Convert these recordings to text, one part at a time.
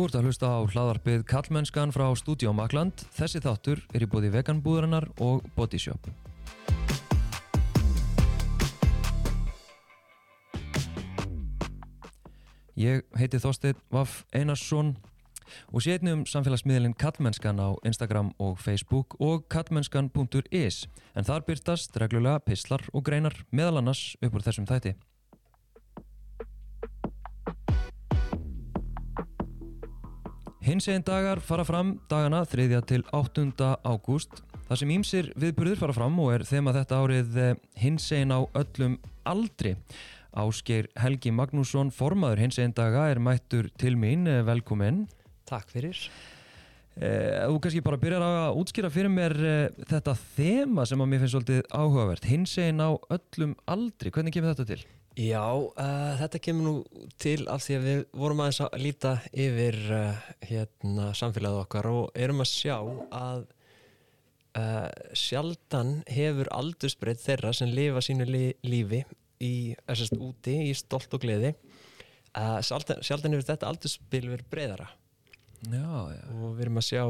Þú ert að hlusta á hlaðarpið Kallmennskan frá Studio Makland. Þessi þáttur er í bóði veganbúðarinnar og Bodyshop. Ég heiti Þorstein Vaff Einarsson og sé einnig um samfélagsmiðlinn Kallmennskan á Instagram og Facebook og kallmennskan.is en þar byrtast reglulega pislar og greinar meðal annars upp úr þessum þætti. Hins eginn dagar fara fram dagana 3. til 8. ágúst þar sem ímsir viðburður fara fram og er þema þetta árið eh, hins eginn á öllum aldri. Ásgeir Helgi Magnússon, formaður hins eginn daga, er mættur til mín, eh, velkominn. Takk fyrir. Eh, þú kannski bara byrjar að útskýra fyrir mér þetta þema sem að mér finnst svolítið áhugavert. Hins eginn á öllum aldri, hvernig kemur þetta til? Já, uh, þetta kemur nú til af því að við vorum aðeins að líta yfir uh, hérna, samfélagið okkar og erum að sjá að uh, sjaldan hefur aldursbreytt þeirra sem lifa sínu li lífi í, þessast úti í stolt og gleði sjaldan, sjaldan hefur þetta aldursbil verið breyðara Já, já. og við erum að sjá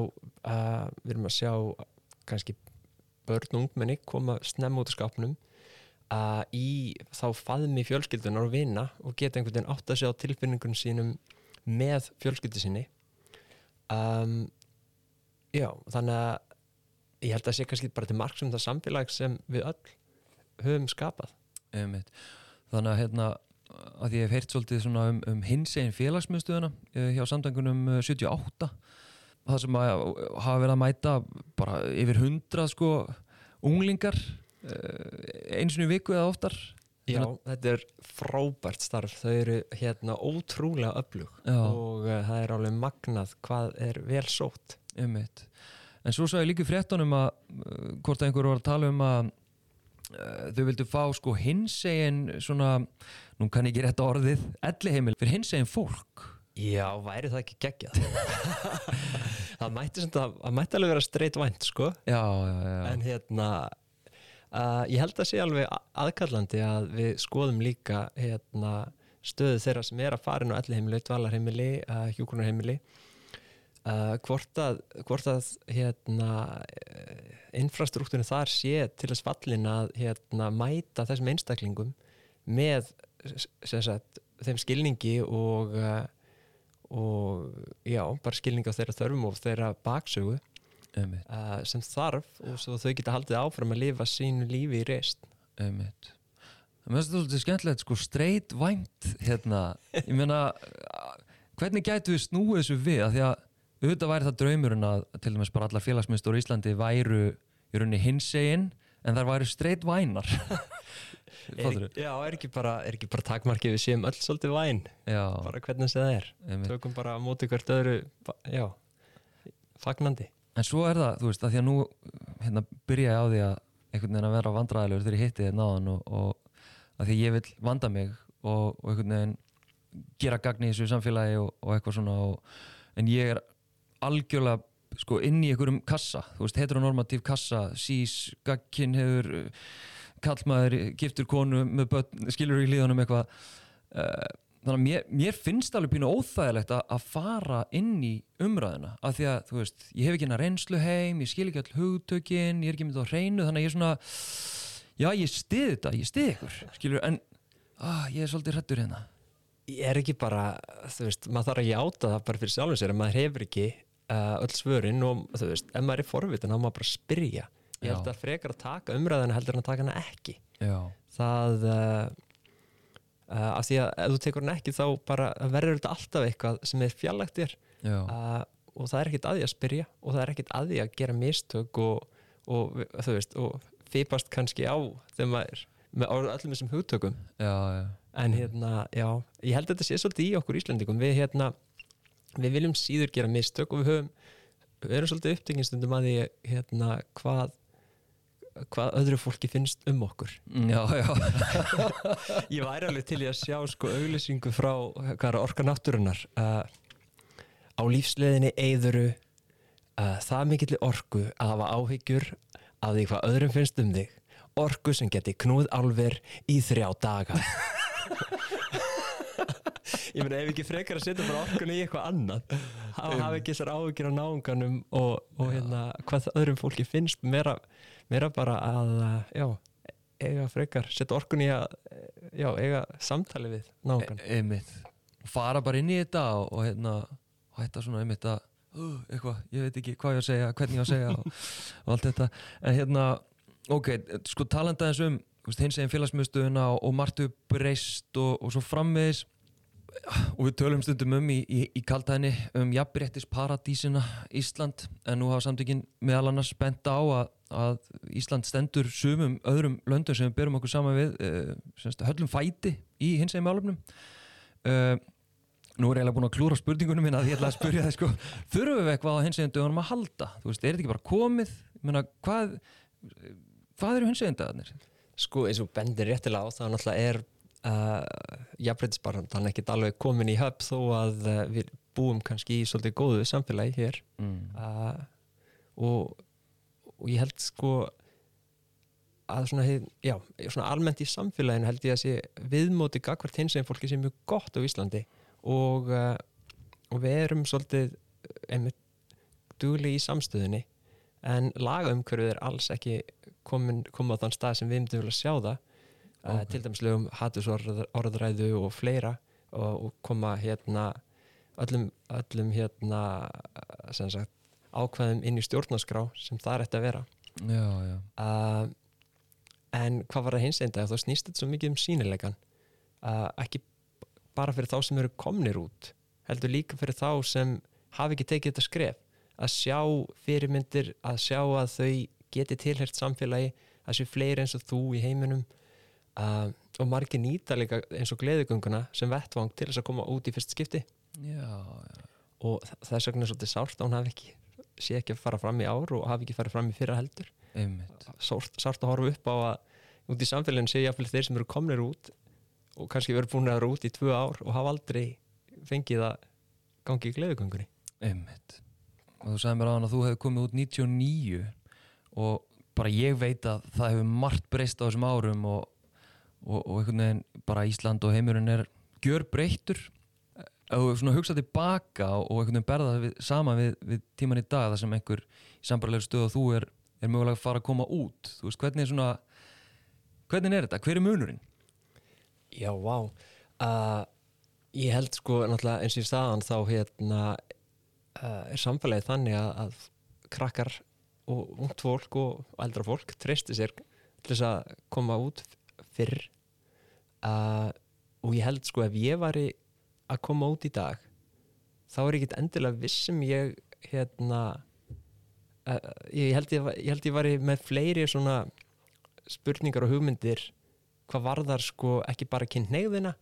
við erum að sjá kannski börn og ungmenni koma snemm út af skapnum Uh, í þá faðmi fjölskyldunar og vina og geta einhvern veginn átt að segja á tilfinningunum sínum með fjölskyldu sinni um, já, þannig að ég held að sé kannski bara til marg sem það samfélag sem við öll höfum skapað Einmitt. Þannig að hérna að ég hef heyrt svolítið um, um hins einn félagsmyndstöðuna hjá samdangunum 78 það sem að hafa verið að mæta bara yfir hundra sko unglingar eins og viku eða oftar. Já, þetta er frábært starf. Þau eru hérna ótrúlega öflug Já. og uh, það er alveg magnað hvað er vel sótt. Einmitt. En svo sá ég líka fréttunum að uh, hvort að einhver var að tala um að uh, þau vildu fá sko hinsegin svona, nú kann ég ekki rétt orðið elliheimil fyrir hinsegin fólk. Já, væri það ekki geggjað? Það mætti, það, það mætti alveg vera straight vænt sko. Já, já, já. En hérna Uh, ég held að sé alveg aðkallandi að við skoðum líka hérna, stöðu þeirra sem er að fara inn á ellihemili, dvalarheimili, uh, hjúkunarheimili uh, hvort að, hvort að hérna, infrastruktúrin þar sé til að svallin að hérna, mæta þessum einstaklingum með sagt, þeim skilningi og, og já, bara skilningi á þeirra þörfum og þeirra baksögu Uh, sem þarf og svo þau geta haldið áfram að lifa sínu lífi í reist Einmitt. Það er svolítið skemmtilegt sko straight vænt hérna, ég meina hvernig gætu við snúið þessu við? Að því að auðvitað væri það draumurinn að til dæmis bara allar félagsmyndstur í Íslandi væru í rauninni hinsegin en þar væru straight vænar. Er, Já, er ekki bara, bara takmarkið við séum öll svolítið væn? Já. bara hvernig það er. Einmitt. tökum bara á móti hvert öðru já, fagnandi En svo er það, þú veist, að því að nú hérna byrja ég á því að einhvern veginn að vera vandræðilegur þegar ég hitti þér náðan og, og að því að ég vil vanda mig og, og einhvern veginn gera gagni í þessu samfélagi og, og eitthvað svona en ég er algjörlega sko inn í einhverjum kassa, þú veist, heteronormativ kassa, sís, gagginn hefur kallmaður, giftur konu með börn, skilur í líðanum eitthvað uh, þannig að mér, mér finnst alveg pínu óþægilegt að, að fara inn í umræðina af því að, þú veist, ég hef ekki hérna reynslu heim ég skil ekki all hugtökin, ég er ekki það á hreinu þannig að ég er svona já, ég stiði þetta, ég stiði ykkur skilur, en ah, ég er svolítið hrettur hérna. Ég er ekki bara þú veist, maður þarf ekki áta það bara fyrir sjálfum sér en maður hefur ekki uh, öll svörin og þú veist, ef maður er forvitin þá maður bara spyrja. Ég held að frekar að taka umræðina heldur en að taka hana ekki. Það uh, Uh, af því að ef þú tekur hann ekki þá bara verður þetta alltaf eitthvað sem er fjallægt þér. Uh, og það er ekkit að því að spyrja og það er ekkit að því að gera mistök og, og þú veist og fipast kannski á þegar maður með öllum þessum hugtökum. Já, já. en hérna, já ég held að þetta sé svolítið í okkur Íslandingum við hérna, við viljum síður gera mistök og við höfum, við erum svolítið upptækingstundum að því hérna hvað hvað öðru fólki finnst um okkur. Já, já. Ég væri alveg til í að sjá sko auglýsingu frá orka náttúrunar uh, á lífsleðinni eigðuru uh, það mikillir orku að hafa áhyggjur af því hvað öðrum finnst um þig. Orku sem geti knúð alver í þrjá daga. Ég meina ef ekki frekar að setja bara orkunni í eitthvað annað hafa, ekki þessar áhugir á náunganum og, og hérna, hvað öðrum fólki finnst meira, meira bara að já, eiga frekar setja orkunni í að já, eiga samtali við náungan e einmitt. Fara bara inn í þetta og, og hérna þetta svona einmitt að uh, eitthvað, ég veit ekki hvað ég á að segja, hvernig ég á að segja og, og allt þetta. En hérna, ok, sko talanda eins um hins eginn félagsmyndstöðuna og, og margt upp breyst og, og svo frammiðis og við tölum stundum um í, í, í kaldhæðinni um jafnbrettis paradísina Ísland en nú hafa samtökin meðal annars bent á að, að Ísland stendur sumum öðrum löndum sem við berum okkur saman við uh, semst, höllum fæti í hins eginn málumnum uh, nú er ég eiginlega búin að klúra spurningunum minna að ég ætla að spurja það sko. Þurfum við eitthvað á hins eginn dögunum að halda? Þú veist, er þetta ekki bara komið? Menna, hvað, hvað eru hins eginn dögarnir? Sko eins og bendir réttilega á það náttúrulega er uh, jafnbreytisbarandan ekkert alveg komin í höfn þó að uh, við búum kannski í svolítið góðu samfélagi hér. Mm. uh, og, og ég held sko að svona, já, svona almennt í samfélaginu held ég að sé viðmóti gagvart hins veginn fólki sem er mjög gott á Íslandi. Og, og við erum svolítið einmitt dugli í samstöðinni en lagaumhverfið er alls ekki komin, komin á þann stað sem við myndum vilja sjá það okay. til dæmis lögum hattusorðræðu og fleira og, og koma hérna öllum, öllum hérna sem sagt ákveðum inn í stjórnarskrá sem það er eftir að vera. Já, já. Uh, en hvað var það hins einn dag? Þá snýst þetta svo mikið um sínilegan uh, ekki bara fyrir þá sem eru komnir út heldur líka fyrir þá sem hafi ekki tekið þetta skref. Að sjá fyrirmyndir að sjá að þau geti tilhert samfélagi að séu fleiri eins og þú í heiminum uh, og margir nýta líka eins og gleðugönguna sem vettvang til þess að koma út í fyrst skipti. Já, já. Og þess vegna er svolítið sárt að hún hafi ekki sé ekki að fara fram í ár og hafi ekki farið fram í fyrra heldur. Sárt, sárt að horfa upp á að út í samfélaginu sé jáfnvel þeir sem eru komnir út og kannski verið búin að vera út í tvö ár og hafa aldrei fengið að gangi í gleðugöngunni og þú sagði mér að þú hefði komið út 99 og bara ég veit að það hefur margt breyst á þessum árum og, og, og einhvern veginn bara Ísland og heimurinn er gjör breyttur og hugsa tilbaka og, og einhvern veginn berða við, sama við, við tíman í dag þar sem einhver í sambarlegu stöð og þú er, er mögulega að fara að koma út þú veist hvernig er svona hvernig er þetta, hver er munurinn? Já, vá. Uh, Ég held sko náttúrulega eins og í staðan þá hérna uh, er samfélagið þannig að, að krakkar og ungt fólk og eldra fólk treysti sér til þess að koma út fyrr uh, og ég held sko ef ég væri að koma út í dag þá er ég ekkert endilega viss sem ég hérna uh, ég held ég, ég held ég væri með fleiri svona spurningar og hugmyndir hvað varðar sko ekki bara kynneigðina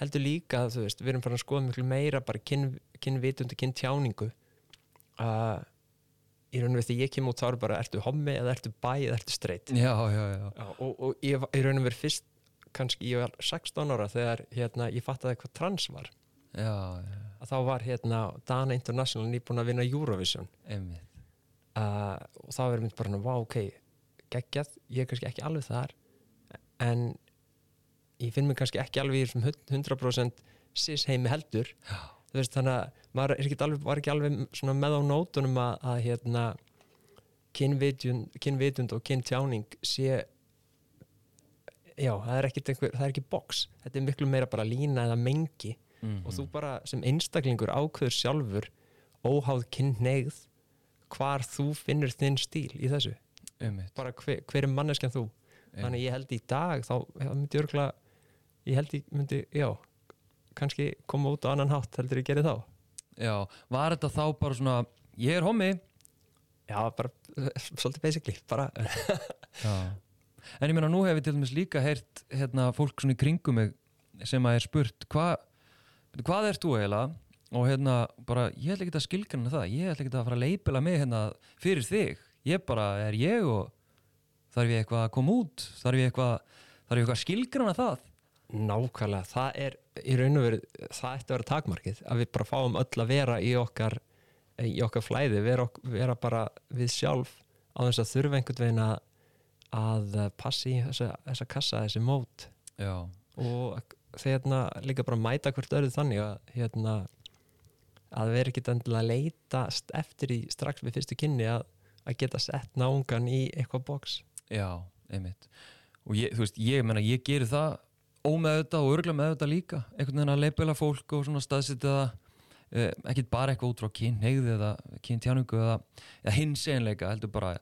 heldur líka, þú veist, við erum farin að skoða miklu meira bara kyn, kynvitund og kyntjáningu uh, í raun og veist, ég kem út þá er bara ertu hommi eða ertu bæ eða ertu straight? Já, já, já, og, og ég í raun og veru fyrst kannski ég var 16 ára þegar hérna, ég fattaði hvað trans var. Já, já, að þá var hérna Dana International nýbúin að vinna Eurovision. Uh, og þá er mynd bara, vá, ok geggjað, ég er kannski ekki alveg þar en ég finn mig kannski ekki alveg í þessum hund- 100% cis heimi heldur. Já. Veist þannig að maður er ekki alveg, var ekki alveg með á nótunum að, að hérna kynvitund, kynvitund og kyntjáning sé já, það er einhver, það er ekki box. Þetta er miklu meira bara lína eða mengi. Mm og þú bara sem einstaklingur ákveður sjálfur óháð kynneigð hvar þú finnur þinn stíl í þessu. Einmitt. Bara hver, hver er manneskjan þú? Þannig ég held í dag þá myndi örgla ég held ég myndi, já kannski koma út á annan hátt heldur ég gerði þá. Já, var þetta þá bara svona ég er hommi? Já, bara, svolítið basically bara. En ég meina nú hef ég til dæmis líka heyrt hérna, fólk svona í kringum mig sem að er spurt hva, hvað ert þú eiginlega? Og hérna bara ég ætla ekki að skilgrana það. Ég ætla ekki að fara að leipila mig hérna fyrir þig. Ég bara er ég og þarf ég eitthvað að koma út? Þarf ég eitthvað, þarf ég eitthvað að skilgrana það? Nákvæmlega það er í raun og veru, það ætti að vera takmarkið að við bara fáum öll að vera í okkar í okkar flæði, vera, ok- vera bara við sjálf á þess að þurfa einhvern veginn að, að passi í þessa, þessa kassa, þessi mót. Já, og hérna, líka bara mæta hvert öðru þannig að hérna, að vera ekki endilega að leitast eftir í strax við fyrstu kynni að, að geta sett náungan í eitthvað box. Já, einmitt. Og ég, þú veist, ég menna, ég gerir það ómeðvita og örgulega meðvita líka. Einhvern veginn að leipela fólk og svona staðsitja það eh, ekki bara eitthvað út frá kynneigð eða kyntjáningu eða, eða hins einleika, heldur bara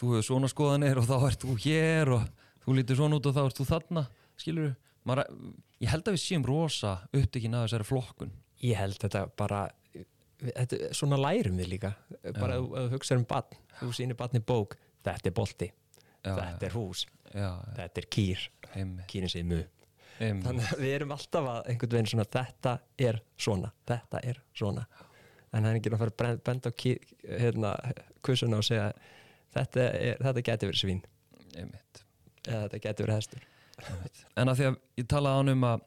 þú hefur svona skoðanir og þá ert þú hér og þú lítur svona út og þá ert þú þarna skilur þú, ég held að við séum rosa upptökin að þessari flokkun. Ég held þetta bara þetta, svona lærum við líka. Bara að þú hugsa um barn þú sýnir barni bók, þetta er bolti já, þetta er hús, já, þetta er kýr kýrin segir mu einmitt. þannig að við erum alltaf að einhvern veginn svona þetta er svona, þetta er svona. En það er ekki að fara að benda á hérna, kussuna og segja þetta, er, þetta geti verið svín. Eða þetta geti verið hestur. En að því að ég talaði án um að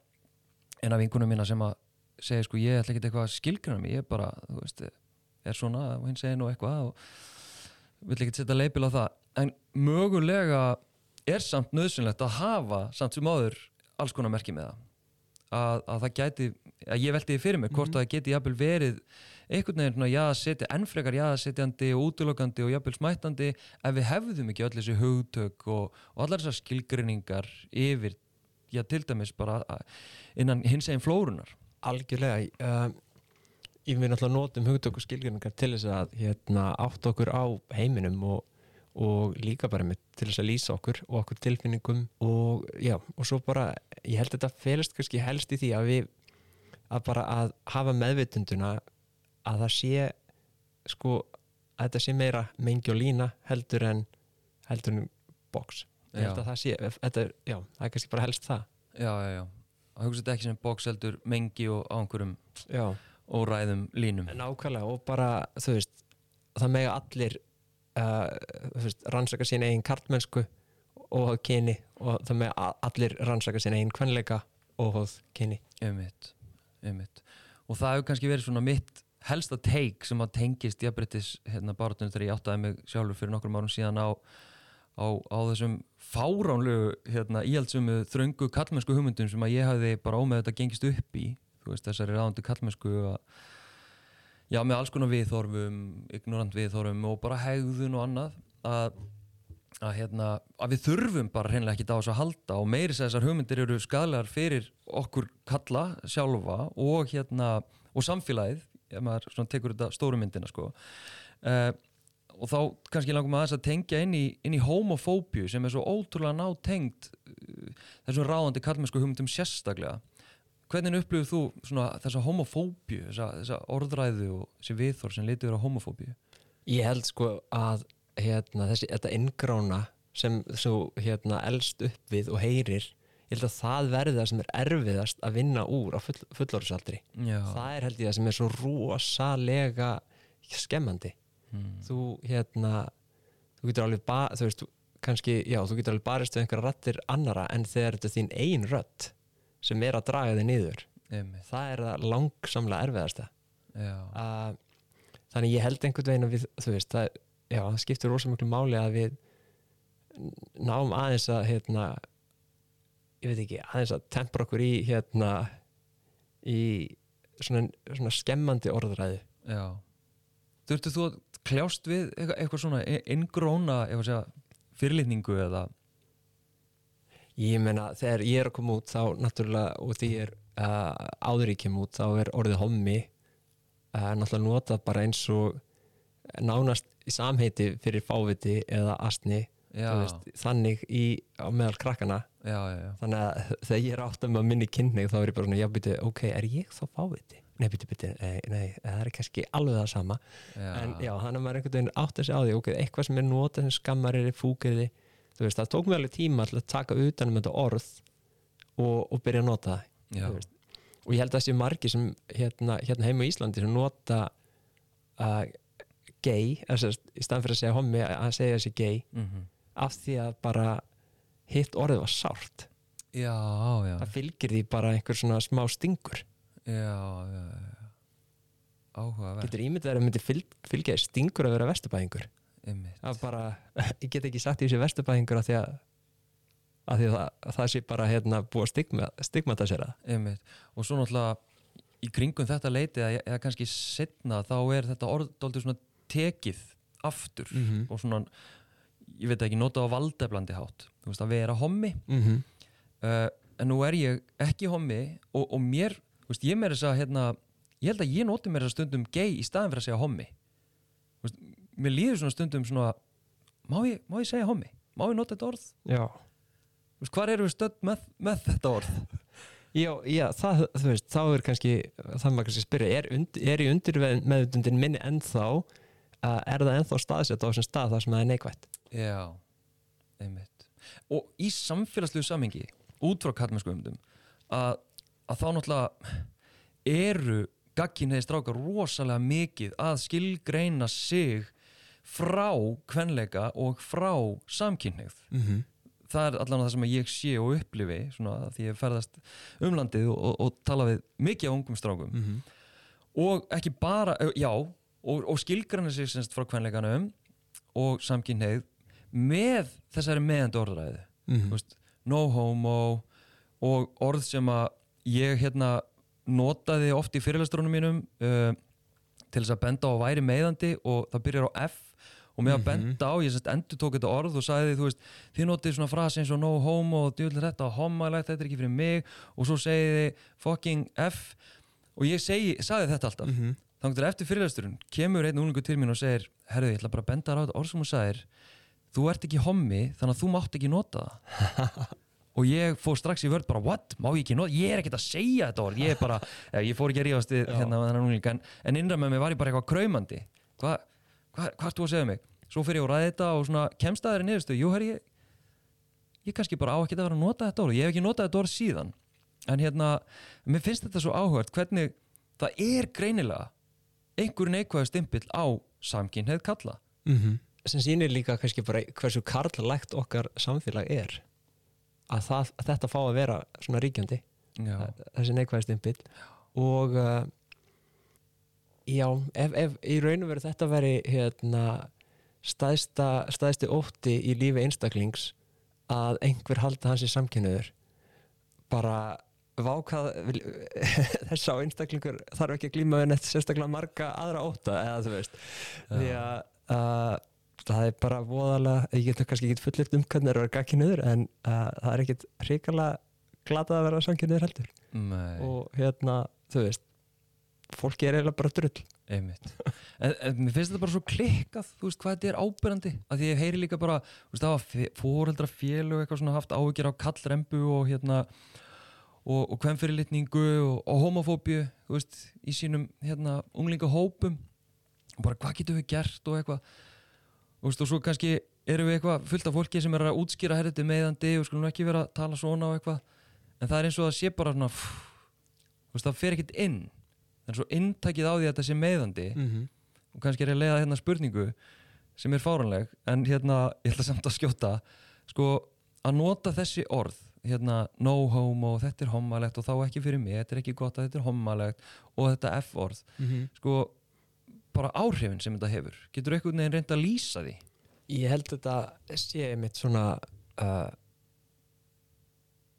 eina vinkunum mína sem að segja sko ég ætla ekki eitthvað að skilgrana mig ég er bara, þú veist, er svona og hinn segir nú eitthvað og vill ekki setja leipil á það. En mögulega er samt nöðsynlegt að hafa samt sem áður alls konar merki með það. Að, að það gæti, að ég velti því fyrir mig hvort að það geti jafnvel verið einhvern veginn svona jaðsetja, ennfrekar jaðsetjandi og útilokandi og jafnvel smættandi ef við hefðum ekki öll þessi hugtök og, og allar þessar skilgrinningar yfir, já til dæmis bara innan hins eginn flórunar algjörlega uh, ég vil náttúrulega notum hugtök og skilgjörningar til þess að hérna, átt okkur á heiminum og, og líka bara með til þess að lýsa okkur og okkur tilfinningum og já, og svo bara ég held að þetta felist kannski helst í því að við að bara að hafa meðvitunduna að það sé sko, að þetta sé meira mengi og lína heldur en heldur en að það sé, þetta, já, það er kannski bara helst það. Já, já, já, að hugsa þetta ekki sem box heldur mengi og á einhverjum já. óræðum línum. Nákvæmlega og bara þú veist það mega allir uh, rannsaka sín eigin kartmennsku og kyni og það a- allir rannsaka sín eigin kvenleika og kyni. Einmitt, einmitt. Og það hefur kannski verið svona mitt helsta teik sem að tengist jafnbryttis hérna barátunum þegar ég áttaði mig sjálfur fyrir nokkrum árum síðan á, á, á þessum fáránlegu hérna, íhaldsumu þröngu kallmennsku hugmyndum sem að ég hafði bara ómeð þetta gengist upp í veist þessari ráðandi kallmennsku að já með alls konar viðþorfum ignorant viðþorfum og bara hegðun og annað að að, hérna, að við þurfum bara hreinlega ekki á þessu að halda og meiri þessar hugmyndir eru skadlegar fyrir okkur kalla sjálfa og hérna og samfélagið, ef maður tekur þetta stóru myndina sko. Uh, og þá kannski langum maður aðeins að tengja inn í, í homofóbíu sem er svo ótrúlega nátengt uh, þessum ráðandi kallmennsku hugmyndum sérstaklega hvernig upplifir þú svona þessa homofóbíu, þessa, þessa orðræðu og þessi viðþór sem litur á homofóbíu? Ég held sko að hérna, þessi, þetta inngrána sem þú hérna, elst upp við og heyrir ég held að það verði það sem er erfiðast að vinna úr á full, fullorðsaldri. Það er held ég það sem er svo rosalega skemmandi. Mm. þú hérna þú getur alveg ba, þú veist, kannski já, þú getur alveg barist við einhverja rattir annara en þegar þetta er þín ein rödd sem er að draga þig niður. Einmitt, það er það langsamlega erfiðasta. Uh, þannig ég held einhvern veginn að við, þú veist, það, já, það skiptir rosa miklu máli að við náum aðeins að hérna ég veit ekki, aðeins að tempra okkur í hérna í svona, svona skemmandi orðræðu. Já. Þurftu þú að kljást við eitthvað, svona inngróna að fyrirlitningu eða Ég meina, þegar ég er að koma út þá náttúrulega, og því ég er uh, áður ég kem út, þá er orðið hommi uh, náttúrulega notað bara eins og nánast í samheiti fyrir fáviti eða astni veist, þannig í, meðal krakkana. Já, já, já, þannig að þegar ég er átt að maður minni kynning þá er ég bara svona, já byrju, ok, er ég þá fáviti? Nei, byrju, byrju, nei, nei, það er kannski alveg það sama. En já, þannig að maður einhvern veginn átt að segja á því ok, eitthvað sem er notað sem skammar er fúkirði, veist, það tók mér alveg tíma til að taka utan um þetta orð og, og byrja að nota það og ég held að það sé margir sem hérna, hérna heima í Íslandi sem nota uh, gay, þess að í staðan fyrir að segja hommi að segja þessi gay mhm. af því að bara hitt orðið var sárt. Já, já, það fylgir því bara einhver svona smá stingur. Já, já, já. áhugaverð getur ímyndað að það myndi fylg, fylgja stingur að vera vesturbæðingur er bara, ég get ekki sagt í þessi vesturbæðingur af því að af því að það, sé bara hérna búið að stigma, stigmatisera það einmitt. og svo náttúrulega í kringum þetta leiti eða, eða kannski setna þá er þetta orðdóldur svona tekið aftur mm -hmm. og svona ég veit ekki, nota á valdeflandi hátt þú veist að vera hommi Mm -hmm. uh, en nú er ég ekki hommi og, og mér, þú veist, ég meira þess að hérna, ég held að ég noti mér þess að stundum gay í staðin fyrir að segja hommi mér líður svona stundum svona má ég, má ég segja hommi? Má ég nota þetta orð? Já, Þú veist, hvar eru við stödd með, með þetta orð? já, já það, þú veist, þá er kannski það maður kannski spyrja, er, und, er í undir meðutundin minni ennþá uh, er það ennþá staðsett á þessum stað þar sem það er neikvætt Já, einmitt og í samfélagslegu samhengi út frá kallmennsku umdum að, að þá náttúrulega eru gagginniði strákar rosalega mikið að skilgreina sig frá kvenleika og frá samkynneigð mm -hmm. það er allan það sem ég sé og upplifi svona því ég ferðast um landið og, og, og tala við mikið á ungum strákum Mm -hmm. og ekki bara, já og, og skilgræna sig semst frá kvenleikanum og samkynneið með þessari meðandi orðræði Mhm. Þú veist, no homo og orð sem að ég hérna notaði oft í fyrirlestrunum mínum uh, til þess að benda á væri meðandi og það byrjar á F og með að Mhm. benda á, ég endur tók þetta orð og sagði þú veist, þið notið svona frasi eins og no homo og djúlega þetta homalegt, þetta er ekki fyrir mig. Og svo segið þið fucking F. Og ég segi, sagði þetta alltaf. Mhm. þannig til eftir fyrirlesturinn kemur einn úlingu til mín og segir herðu, ég ætla bara að benda á þetta orð sem hún sagir þú ert ekki hommi, þannig að þú mátt ekki nota það. Og ég fór strax í vörð bara, what, má ég ekki nota ég er ekkert að segja þetta orð, ég er bara ég fór ekki að ríðast hérna en, en innra með mig var ég bara eitthvað kraumandi. Hvað hva, hva ert þú að segja mig svo fyrir ég að ræða þetta og svona kemst að þeirri niðurstu jú, herri, ég, ég kannski bara á ekki að vera að nota þetta orð. Ég hef ekki notað þetta orð síðan. En hérna, mér finnst þetta svo áhugart hvernig það er greinilega einhver neikvæðu stimpill á samkynneið kalla Mhm. sem sýnir líka kannski bara hversu karlægt okkar samfélag er. Að, það, að þetta fá að vera svona ríkjandi. Þessi neikvæði stimpill. Og uh, já, ef, ef í raun og veru þetta veri hérna stæðsta, stæðsti ótti í lífi einstaklings að einhver halda hans í samkynniður bara vákað þess á einstaklingur þarf ekki að glíma við neitt sérstaklega marga aðra ótta eða þú veist. Því að uh, það er bara voðalega, ég get kannski ekki fullirt um hvernig það er að vera gagkinuður en uh, það er ekkit hrikalega glatað að vera samkynniður heldur. Nei, og hérna, þú veist fólki er eiginlega bara drull einmitt. En, en mér finnst þetta bara svo klikkað þú veist hvað þetta er ábyrrandi að því ég heyri líka bara þú veist það var fóreldra félög eitthvað svona haft áhyggjur á kallrembu og hérna og, og kvennfyrirlitningu og, og homofóbíu þú veist í sínum hérna unglingahópum. Og bara hvað getum við gert og eitthvað. Þú veist og svo kannski erum við eitthvað fullt af fólki sem er að útskýra herriti meðandi og skulum ekki vera að tala svona og eitthvað. En það er eins og það sé bara svona pff, veist það fer ekkert inn en svo inntækið á því að þetta sé meðandi mm -hmm. og kannski er ég að leiða hérna spurningu sem er fáranleg en hérna ég ætla samt að skjóta. Sko að nota þessi orð hérna no homo, þetta er homalegt og þá ekki fyrir mig, þetta er ekki gott að þetta er homalegt og þetta F-orð. Sko bara áhrifin sem þetta hefur getur einhvern veginn reynd að lýsa því? Ég held þetta sé mitt svona uh,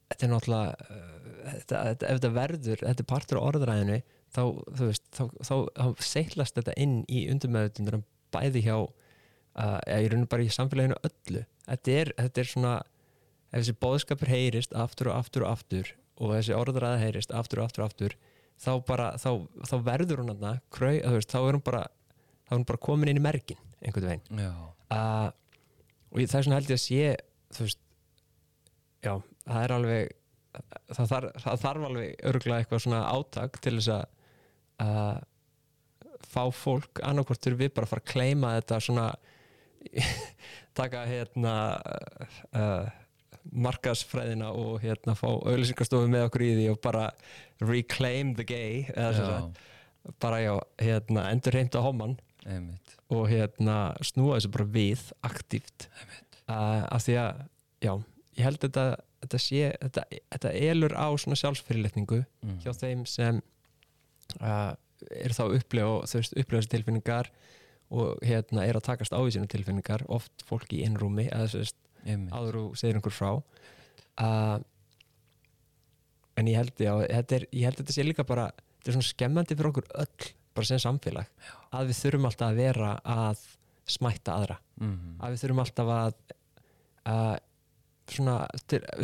þetta er náttúrulega uh, þetta, þetta, ef þetta verður, þetta er partur á orðræðinu þá, veist, þá, þá, þá seitlast þetta inn í undirmeðutundur bæði hjá uh, eða í rauninu bara í samfélaginu öllu. Þetta er, þetta er svona ef þessi bóðskapur heyrist aftur og aftur og aftur og þessi orðræða heyrist aftur og aftur og aftur þá bara, þá, þá verður hún aðna krau, þú veist, þá er hún bara þá er hún bara komin inn í mergin einhvern veginn. Uh, og það er svona held ég að sé þú veist já, það er alveg það þarf, það þarf alveg örgulega eitthvað svona átak til þess að uh, fá fólk annarkvort þurfum við bara að fara að kleima þetta svona taka hérna uh, markasfræðina og hérna fá auðlýsingarstofu með okkur í því og bara reclaim the gay já, sagt, bara já, hérna endur heimta homan einmitt. og hérna snúa þessu bara við aktíft. Uh, af því að já, ég held þetta þetta sé, þetta, þetta elur á svona sjálfsfyrirletningu mm. hjá þeim sem uh, er þá þessi tilfinningar og hérna er að takast á í sínum tilfinningar, oft fólk í innrúmi eða áður og segir einhver frá uh, en ég held, já, þetta er, ég held þetta sé líka bara þetta er svona skemmandi fyrir okkur öll bara sem samfélag, já. að við þurfum alltaf að vera að smætta aðra mm -hmm. að við þurfum alltaf að, að svona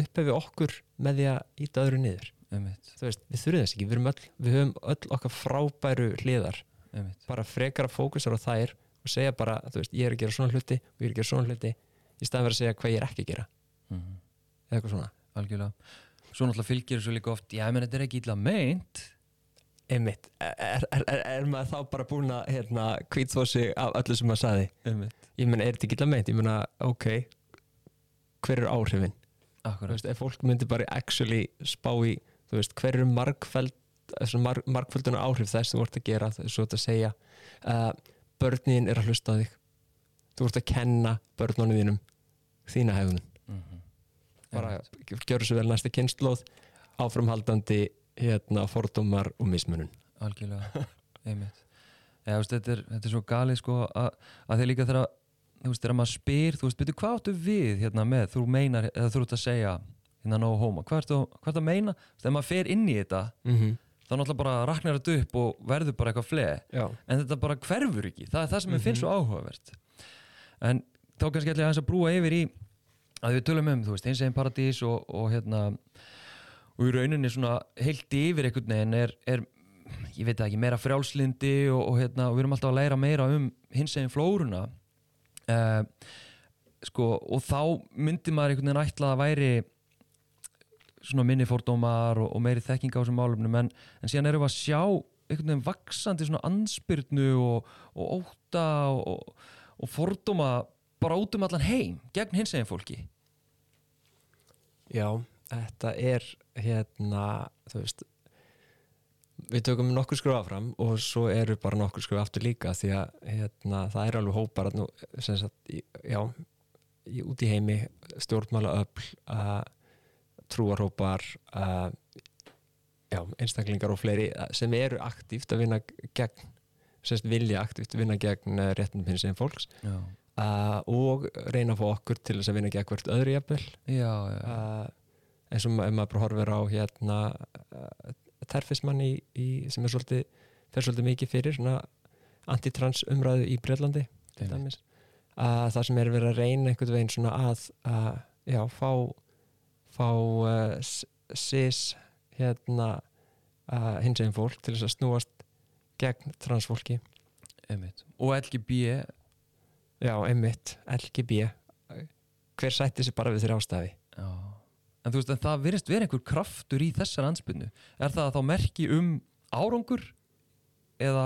upphefi okkur með því að íta öðru niður veist, við þurfum þess ekki, við, öll, við höfum öll okkar frábæru hliðar. Einmitt. bara frekar að fókusar á þær og segja bara, þú veist, ég er að gera svona hluti og ég er að gera svona hluti í staðan verið að segja hvað ég er ekki að gera. Mm -hmm. eða eitthvað svona. Algjörlega. Svo náttúrulega fylgir þessu líka oft já, menn þetta er ekki illa meint. Einmitt, er, er, er, er maður þá bara búin að hérna, kvítfósi af öllu sem maður saði Einmitt. ég menn, er þetta ekki illa meint? Ég menna, ok hver er áhrifin? Veist, ef fólk myndir bara actually spá í veist, hver eru margfæld marg, margfældunar áhrif þess þú vart að gera þess að segja? Uh, börnin er að hlusta á þig. Þú vart að kenna börnunum þínum þína hefðun mm -hmm. bara gjör svo vel næsta kynnslóð áframhaldandi hérna, fordómar og mismunum algjörlega, einmitt. Ja, veist, þetta, er, þetta er svo galið sko, að, að þeir líka þegar þú veist, þegar maður spyr, þú veist, betur hvað áttu við hérna með, þú meinar, eða þú ert að segja hérna no homo, hvað ert að meina? Þegar maður fer inn í þetta mm -hmm. þá náttúrulega bara raknar þetta upp og verður bara eitthvað fleð, en þetta bara hverfur ekki. Það er það sem mm -hmm. ég finn svo áhugavert. En þá kannski ætla ég að brúa yfir í að við tölum um, þú veist, einn paradís og, og hérna og í rauninni svona heilt yfir einhvern veginn er, er ég veit ekki, meira frjálslindi og, og, hérna, og við erum alltaf að læra meira um hins eginn flóruna. Uh, sko, og þá myndi maður einhvern veginn ætla að væri svona minnifórdómar og, og meiri þekking á þessum málumnum en, en síðan erum við að sjá einhvern veginn vaksandi svona anspyrnu og óta og fórdóma bara út um allan heim gegn hins eginn fólki. Já, þetta er hérna, þú veist við tökum nokkur skrufa fram og svo eru bara nokkur skrufa aftur líka því að hérna, það er alveg hópar nú, sagt, já, í, út í heimi stjórnmála öll uh, trúarhópar uh, já, einstaklingar og fleiri sem eru aktíft að vinna gegn semst vilja aktíft að vinna gegn uh, réttum hins einn fólks og reyna að fá okkur til þess að vinna gegn hvert öðru jafnvel. Eins og ef maður bara horfir á hérna terfismann í, í, sem er svolítið, fer svolítið mikið fyrir antitrans umræðu í Breitlandi það sem er verið að reyna einhvern veginn svona að, að já, fá fá uh, sis hérna uh, hins eginn fólk til þess að snúast gegn transfólki. Einmitt. og LGB já, einmitt, LGB hver sætti sér bara við þeirra ástafi já. En þú veist, en það verist verið einhver kraftur í þessar ansbyrnu er það að þá merki um árangur? Eða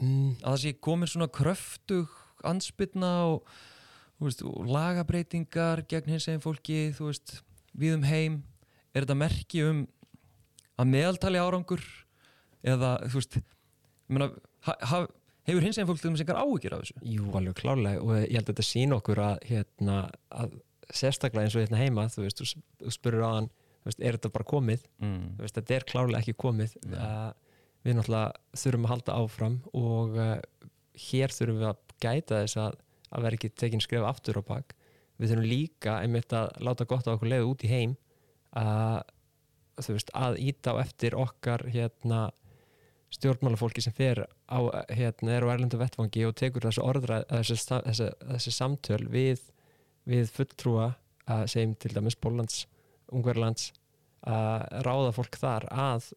mm. að það sé komin svona kröftug ansbyrna og, veist, lagabreitingar gegn hins eginn fólki veist, við um heim er þetta merki um að meðaltali árangur eða þú veist meina, ha, ha, hefur hins eginn fólk þegar maður sengar áhugir af þessu? Jú, alveg klálega og ég held að þetta sín okkur að, hérna, að sérstaklega eins og hérna heima þú veist, þú spurur á hann veist, er þetta bara komið, mm. veist, þetta er klárlega ekki komið uh, við náttúrulega þurfum að halda áfram og uh, hér þurfum við að gæta þess að, að vera ekki tekinn skref aftur á bak. Við þurfum líka einmitt að láta gott á okkur leið út í heim að, veist, að íta á eftir okkar hérna stjórnmálafólki sem fer á, hérna, er á erlendu vettfangi og tekur þessu orðra þessi, þessi, þessi samtöl við við fulltrúa að segjum til dæmis Póllands, Ungverðlands að ráða fólk þar að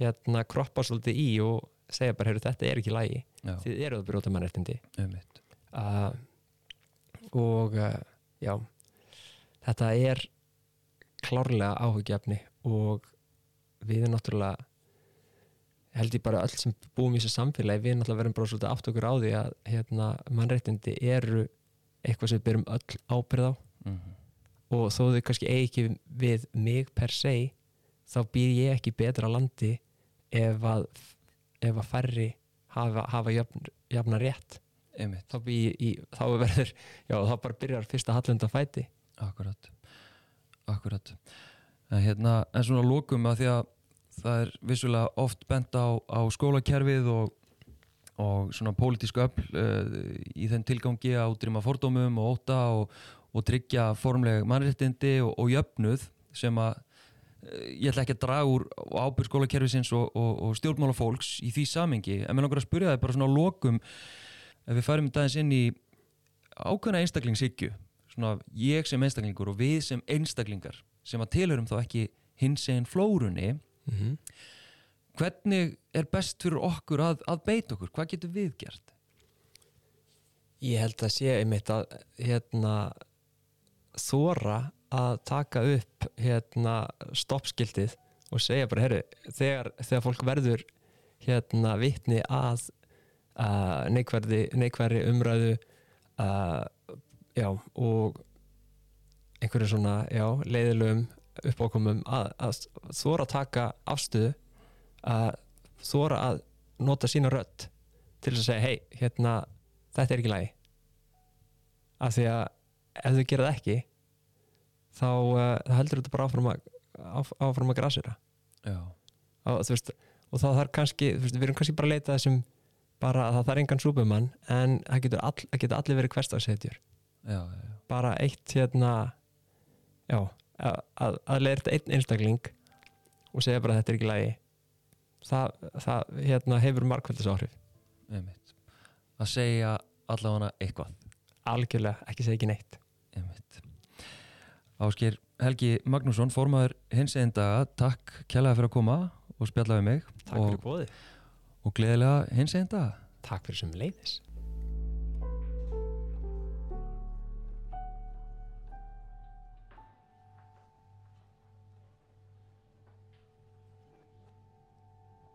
hérna kroppa svolítið í og segja bara, heyrðu þetta er ekki lægi þið eruð að byrja út af mannreitindi uh, og uh, já þetta er klárlega áhugjefni og við erum náttúrulega held ég bara öll sem búum í þessu samfélagi við náttúrulega verðum bara svolítið átt okkur á því að hérna, mannreitindi eru eitthvað sem við byrjum öll ábyrð á mm -hmm. og þó þau kannski eigi ekki við mig per se þá býr ég ekki betra landi ef að, ef að færri hafa, hafa jafn, jafna rétt Einmitt. þá ég í þá verður, já þá bara byrjar fyrsta hallunda fæti. Akkurat. Akkurat. En, hérna, en svona lókum að því að það er vissulega oft bent á, á skólakerfið og og svona pólitísku öll uh, í þenn tilgangi að útrýma fordómum og óta og, og tryggja formleg mannréttindi og, og jöfnuð sem að eh, ég ætla ekki að draga úr ábyrg skólakerfisins og, og, og stjórnmálafólks í því samengi, en mér langar að spyrja það bara svona á lokum ef við færum dagins inn í ákveðna einstaklingshyggju svona ég sem einstaklingur og við sem einstaklingar sem að tilhörum þá ekki hins einn flórunni mm -hmm. hvernig er best fyrir okkur að, að beita okkur, hvað getur við gert? Ég held að sé einmitt að hérna þóra að taka upp hérna stoppskiltið og segja bara, herru, þegar, þegar fólk verður hérna vitni að neikværi, umræðu já, og einhverju svona, já, leiðilegum uppákomum að, að þóra að taka afstöðu að þóra að nota sína rödd til að segja, hei, hérna þetta er ekki lægi af því að ef þau gera það ekki þá uh, heldur þetta bara áfram að, áf, áfram að grasira Já, og, þú veist, og þá þarf kannski þú veist, við erum kannski bara að leita þessum bara að það þarf engan súpumann en það getur, all, það getur allir verið já. bara eitt hérna já, að, að, að leira einn einstakling og segja bara að þetta er ekki lægi það, það hérna, hefur markvöldis áhrif einmitt. Að segja allavega eitthvað. Algjörlega, ekki segja ekki neitt. Einmitt. Ásker Helgi Magnússon, formaður hins einn daga, takk kjærlega fyrir að koma og spjalla við mig Takk og, fyrir bóði, og gleðilega hins einn daga. Takk fyrir sem leiðis